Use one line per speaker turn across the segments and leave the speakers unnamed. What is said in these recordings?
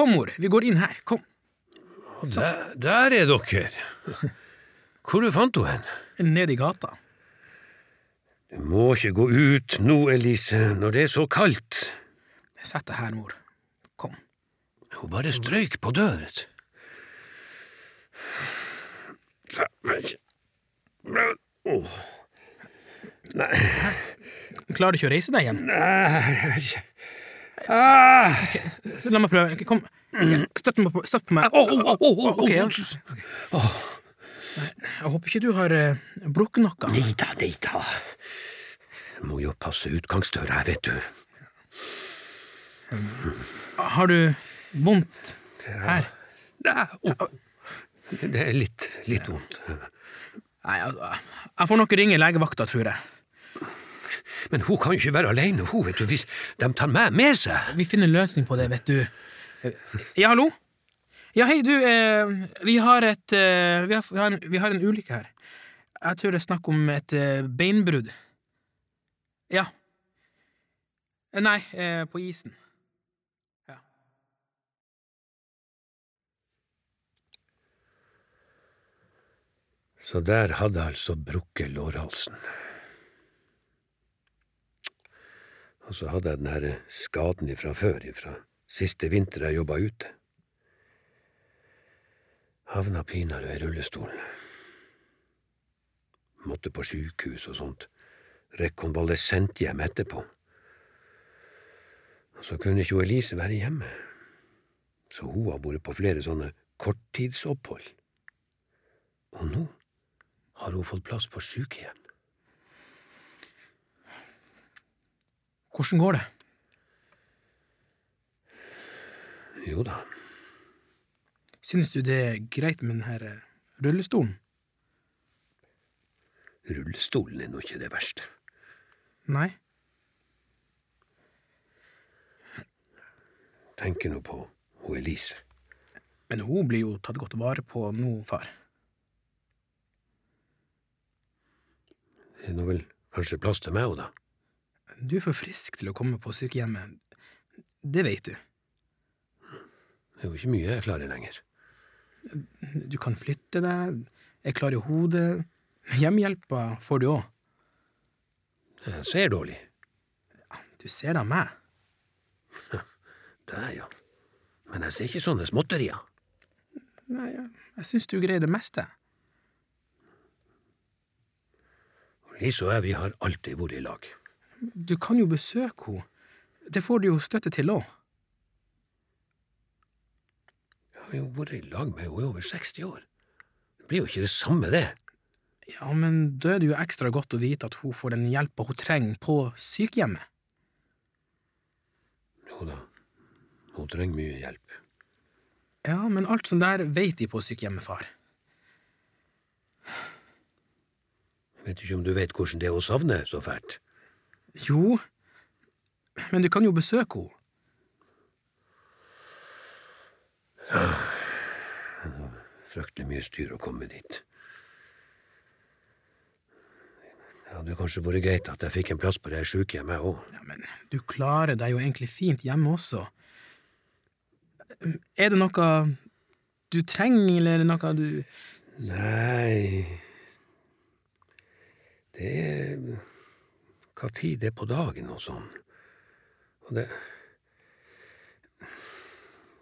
Kom, mor, vi går inn her. Kom.
Der, der er dere. Hvor du fant du hen?
Ned i gata.
Du må ikke gå ut nå, Elise, når det er så kaldt.
Sett deg her, mor. Kom.
Hun bare strøyk på døret. Åh. Nei,
Klarer du ikke å reise deg igjen?
nei ah.
La meg prøve. Kom. Støtt meg på, støtt på meg.
Åh, åh, åh, åh, åh,
Ok, ja. Jeg håper ikke du har uh, brukket noe.
Nei da, nei da. Må jo passe utgangsdøra her, vet du.
Har du vondt her?
Ja. Det er litt, litt vondt.
Nei, altså, jeg får nok ringe legevakta, tror jeg.
Men hun kan jo ikke være alene, hun, vet du, hvis de tar meg med seg.
Vi finner en løsning på det, vet du. Ja, hallo? Ja, hei, du, eh, vi har et eh, vi, har, vi, har en, vi har en ulykke her. Jeg tror det er snakk om et eh, beinbrudd. Ja. Eh, Nei, eh, på isen. Ja.
Så der hadde altså brukket lårhalsen. Og så hadde jeg den her skaden ifra før, ifra siste vinter jeg jobba ute. Havna pinadø i rullestolen. Måtte på sjukehus og sånt. Rekonvalesent hjem etterpå. Og så kunne ikke Elise være hjemme. Så hun har vært på flere sånne korttidsopphold. Og nå har hun fått plass på sykehjem.
Hvordan går det?
Jo da,
Synes du det er greit med denne eh, rullestolen?
rullestolen er nå ikke det verste.
Nei?
Tenker nå på hun Elise.
Men hun blir jo tatt godt vare på nå, far.
Det er nå vel kanskje plass til meg òg, da.
Du er for frisk til å komme på sykehjemmet. Det vet du.
Det er jo ikke mye jeg klarer lenger.
Du kan flytte deg, er klar i hodet. Hjemmehjelpa får du òg.
Jeg ser dårlig.
Du ser da meg.
Det er ja. Men jeg ser ikke sånne småtterier.
Nei, jeg, jeg syns du greier det meste.
Lise og jeg, vi har alltid vært i lag.
Du kan jo besøke henne. Det får du jo støtte til òg.
Jeg har jo vært i lag med henne i over 60 år. Det blir jo ikke det samme, det.
Ja, men da er det jo ekstra godt å vite at hun får den hjelpa hun trenger på sykehjemmet.
Jo da, hun trenger mye hjelp.
Ja, men alt sånt der vet de på sykehjemmet, far.
Jeg vet ikke om du vet hvordan det er å savne så fælt.
Jo, men du kan jo besøke henne.
Fryktelig mye styr å komme dit. Det hadde kanskje vært greit at jeg fikk en plass på det sjukehjemmet, jeg òg.
Ja, men du klarer deg jo egentlig fint hjemme også. Er det noe du trenger, eller er det noe du
Nei Det er hva tid det er på dagen og sånn. Og det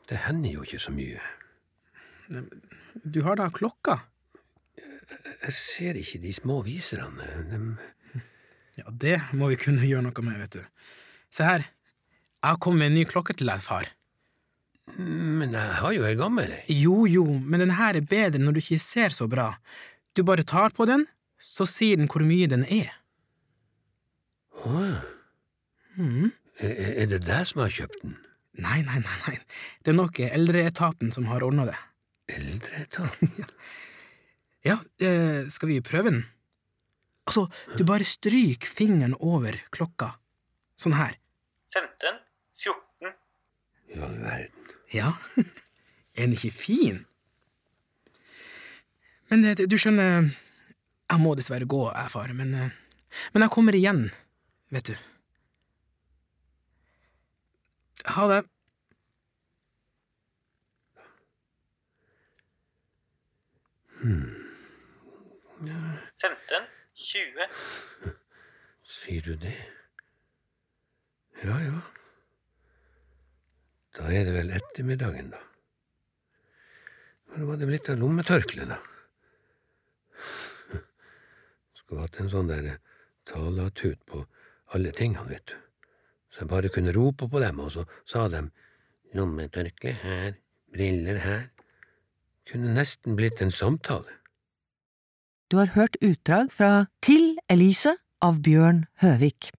Det hender jo ikke så mye.
Du har da klokka?
Jeg ser ikke de små viserne. dem…
Ja, det må vi kunne gjøre noe med, vet du. Se her, jeg har kommet med en ny klokke til deg, far.
men jeg har jo ei gammel ei.
Jo, jo, men den her er bedre når du ikke ser så bra. Du bare tar på den, så sier den hvor mye den er.
Å,
Mhm.
Er er det deg som har kjøpt den?
Nei, nei, nei, nei, det er nok eldreetaten som har ordna det.
Eldreetaten?
Ja, eh, skal vi prøve den? Altså, du bare stryk fingeren over klokka. Sånn her.
15, 14,
I all verden.
Ja, er den ikke fin? Men eh, du skjønner, jeg må dessverre gå, jeg, far, men, eh, men jeg kommer igjen, vet du. Ha det. Hmm.
15. 20.
Sier du det? Ja ja. Da er det vel ettermiddagen, da. Hvor var det blitt av lommetørkleet, da? Skulle hatt en sånn derre talatut på alle tingene, vet du. Så jeg bare kunne rope på dem, og så sa de lommetørkle her, briller her. Kunne nesten blitt en samtale.
Du har hørt utdrag fra Til Elise av Bjørn Høvik.